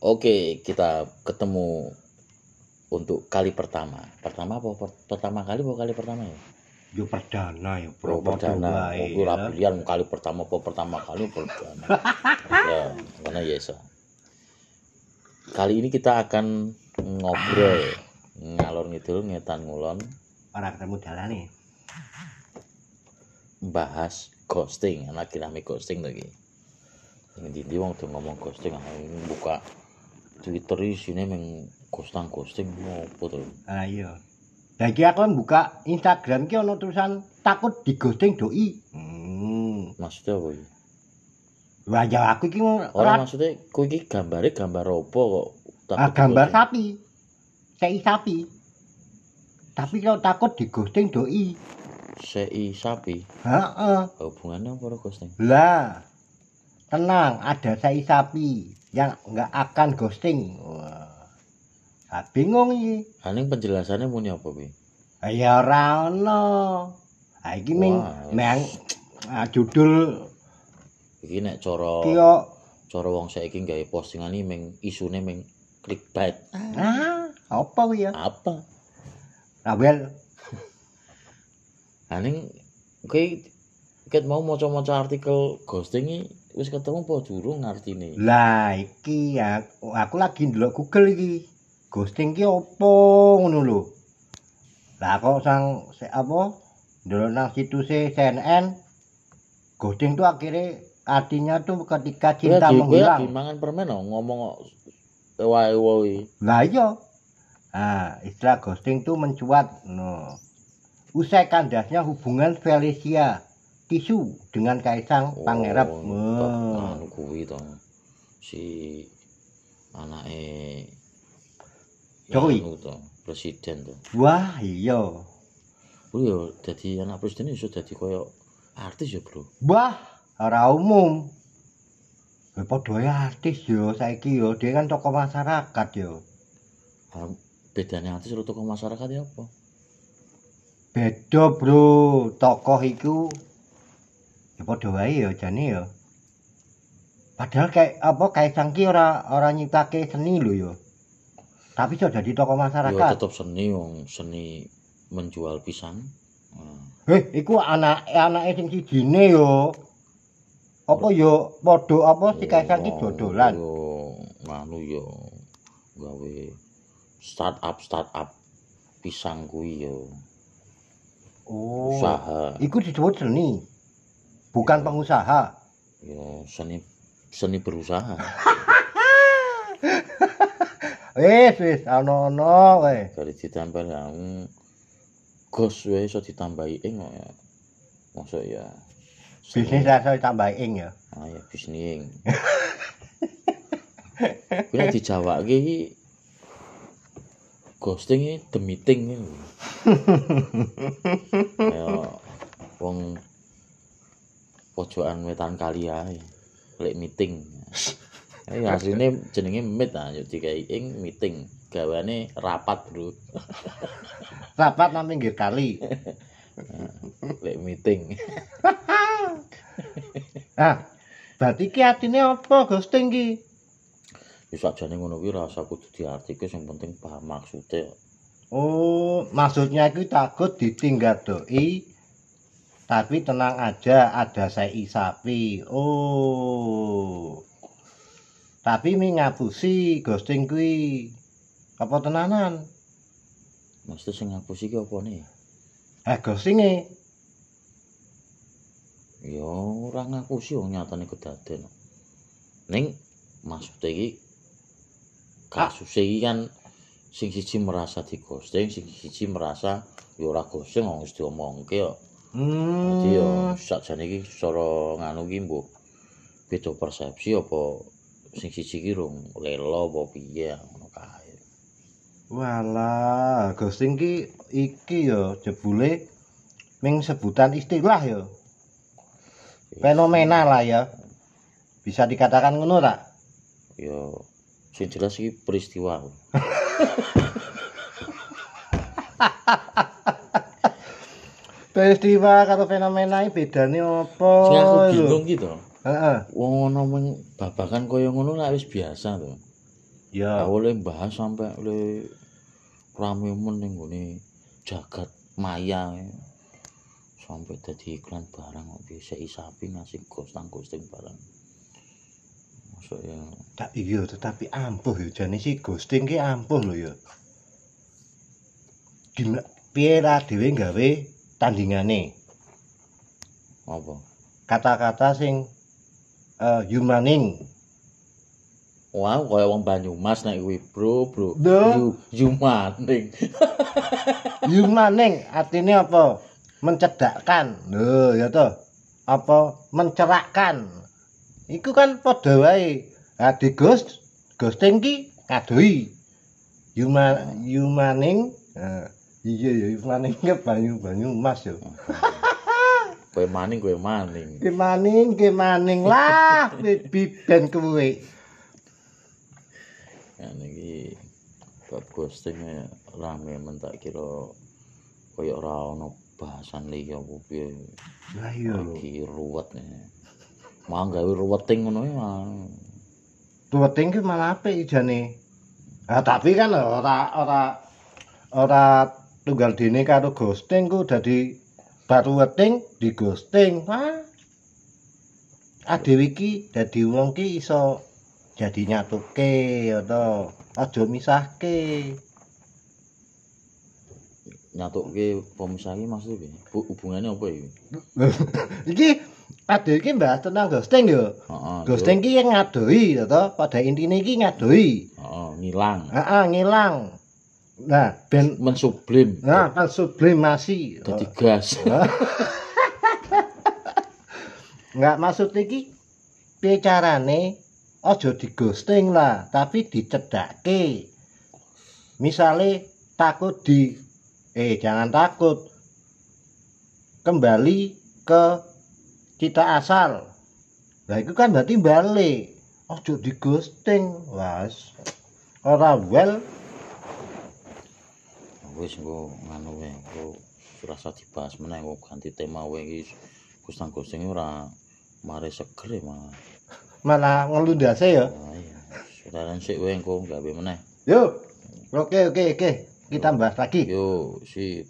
Oke, kita ketemu untuk kali pertama. Pertama apa per- pertama kali apa kali pertama ya? Yo perdana ya, bro. perdana. Oke, ora pilihan kali pertama apa pertama kali perdana. ya, karena ya iso. Kali ini kita akan ngobrol ngalor ngidul ngetan ngulon Ora ketemu dalane. bahas ghosting anak kirame ghosting lagi ini di wong tuh ngomong ghosting ini buka twitter sini meng ghosting ghosting mau apa tuh Ah iya. Lah iki aku kan buka Instagram ki ana tulisan takut di ghosting doi. Hmm. maksudnya apa ya? Wah ya aku iki orang ora maksudnya kau ini gambarnya gambar apa kok ah, Takut gambar ghosting? sapi. Sei sapi. Tapi kalau takut di ghosting doi. sei sapi Heeh. hubungannya apa karo ghosting Lah. Tenang, ada sei sapi yang nggak akan ghosting. Wah. Ah, bingung iki. Aning penjelasannya muni apa bi Ah, Ya ora ono. Ah iki ming ah, judul iki nek cara ki yo cara wong saiki gawe postingan iki meng isune meng clickbait ah apa kuwi ya? apa Rabel Aning kowe ket mau maca-maca artikel ghosting iki wis ketemu apa durung artine? Lah iki ya aku lagi ndelok Google iki. Ghosting ki apa ngono lho. Lah kok sang se, apa ndelok nang situsnya CNN ghosting tuh akhirnya artinya tuh ketika cinta lagi menghilang. mangan permen oh, ngomong kok wae wae. Lah iya. Ah, istilah ghosting tuh mencuat. No. Usai kandasnya hubungan Felicia Tisu dengan Kaisang. Oh, Wah. anu kuwi to. Si anake Jokowi? anu to, presiden to. Wah, iya. Kuwi yo dadi anak presiden iso dadi koyo artis ya, Bro. Wah, ora umum. Ya padha artis yo saiki yo, dia kan tokoh masyarakat yo. Bedane artis karo tokoh masyarakat ya apa? Beda, Bro. Tokoh iku ya padha wae yo jane yo. Padahal kayak apa Kaisang ki ora ora nyiptake seni lho yo. Tapi sudah dadi tokoh masyarakat. tetep seni wong seni menjual pisang. Ah. Eh, iku anak anake sing sijine yo. Apa yo padha apa si Kaisang ki dodolan. Yo nganu yo gawe startup startup pisang kuwi yo Oh. usaha Iku disebut seni. Bukan pengusaha. yo seni seni berusaha Wis wis ana-ana wae. dari ditambah yang gos wae iso ditambahi ing kok ya maksud ya Bisnis rasa tambah ing ya. ah ya bisnis kuwi di Jawa iki ghosting iki the meeting iki ya wong pojokan wetan kali ae lek meeting Eh asline jenenge meet ah yo dikai ing meeting gawane rapat bro Rapat nang pinggir kali. lek meeting Ah, berarti ki atine apa ghosting ki? wis sajane ngono kuwi rasa kudu diartike sing penting paham maksude Oh, maksudnya itu takut ditinggal doi. Tapi tenang aja, ada sei sapi. Oh. Tapi mi ngapusi ghosting kuwi. Apa tenanan? Maksudnya sing ngapus iki apa nih? Eh ghostinge Ya ora ngapusi wong nyatane kedaden. Ning maksudnya iki kasus iki kan sing siji merasa di ghosting, sing siji merasa ya ora ghosting wong wis diomongke ya. Hmm. Jadi ya sakjane iki cara nganu iki mbok beda persepsi apa sing siji iki rung lelo apa piye ngono kae. Walah, ghosting ki iki ya jebule ming sebutan istilah ya. Fenomena lah ya. Bisa dikatakan ngono tak? Ya sing jelas iki peristiwa. Peristiwa karo fenomena iki bedane apa? Sing aku bingung gitu. Heeh. Wong ono men babakan kaya ngono lak wis biasa to. Ya. Awalnya bahas sampai le rame men ning jagat maya sampai dadi iklan barang kok bisa isapi ngasih ghosting ghosting barang. Masuk ya Tak iya tetapi ampuh ya jane si ghosting ki ampuh lho ya. Gimana piye ra dhewe gawe tandingane. Apa? kata-kata sing eh humaning Wah, kaya wong Banyumas nek kuwi, Bro, Bro. Yu Yumaning. humaning artinya apa? Mencedakkan. Lho ya toh. Apa? Mencerakkan. Iku kan padha wae. Nah di ghost ghosting ki ngadoi Huma, humaning eh, iya ya humaning ke banyu banyu mas yo Kowe maning, kowe maning. ke maning ke maning lah biben kuwe Ya niki bab ghosting ya, rame men tak kira kaya ora ana bahasan liya apa piye. lah iya Iki ruwet ya. Mau gawe ruweting ngono ya. Tuweting ki malah apik ijane. Ah tapi kan ora ora ora tunggal dene karo ghosting ku dadi baru weting di ghosting. Wah. Adewe iki dadi wong ki iso jadi nyatuke ya to. Aja misahke. Nyatuke pemisah iki maksud piye? Bu- Hubungane apa iki? iki adewe iki bahas tentang ghosting. Heeh. Ghosting ki yang ngadoi ya to. Pada intine iki ngadoi. Heeh, ngilang. Heeh, ngilang. Nah, ben Mensublim. Nah, kan sublimasi. Dadi gas. Enggak maksud iki piye carane aja di ghosting lah, tapi dicedake. Misale takut di eh jangan takut. Kembali ke kita asal. Nah, itu kan berarti balik. Aja di ghosting, was. Ora well, Wis engko nganu wae, engko rasa dibahas meneh engko ganti tema wae iki. Gustang-gusting ora mare seger ya malah. malah ngelundase ya. Nah, iya. Saudara sik wae engko gawe meneh. Yuk. Oke, oke, oke. Kita bahas lagi. Yo, sip.